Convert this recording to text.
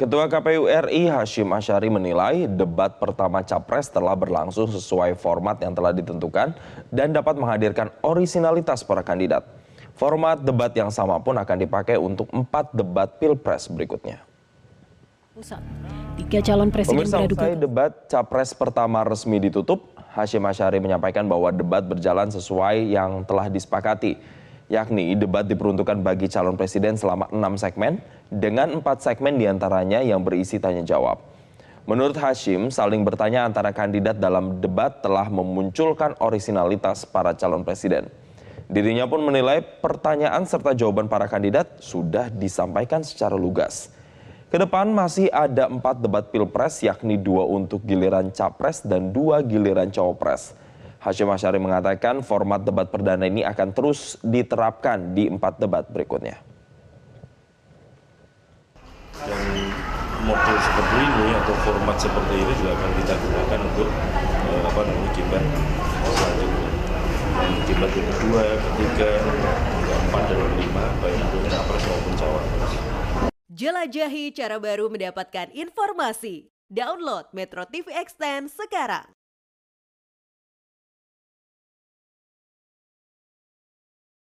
Ketua KPU RI Hashim Asyari menilai debat pertama Capres telah berlangsung sesuai format yang telah ditentukan dan dapat menghadirkan orisinalitas para kandidat. Format debat yang sama pun akan dipakai untuk empat debat pilpres berikutnya. Tiga calon presiden Pemirsa beradu usai debat Capres pertama resmi ditutup, Hashim Asyari menyampaikan bahwa debat berjalan sesuai yang telah disepakati, yakni debat diperuntukkan bagi calon presiden selama enam segmen, dengan empat segmen di antaranya yang berisi tanya jawab. Menurut Hashim, saling bertanya antara kandidat dalam debat telah memunculkan orisinalitas para calon presiden. Dirinya pun menilai pertanyaan serta jawaban para kandidat sudah disampaikan secara lugas. Ke depan masih ada empat debat pilpres yakni dua untuk giliran capres dan dua giliran cawapres. Hashim Asyari mengatakan format debat perdana ini akan terus diterapkan di empat debat berikutnya. dan model seperti ini atau format seperti ini juga akan kita gunakan untuk eh, apa namanya debat selanjutnya dan debat yang kedua, ketiga, keempat dan kelima baik untuk capres maupun cawapres. Jelajahi cara baru mendapatkan informasi. Download Metro TV Extend sekarang.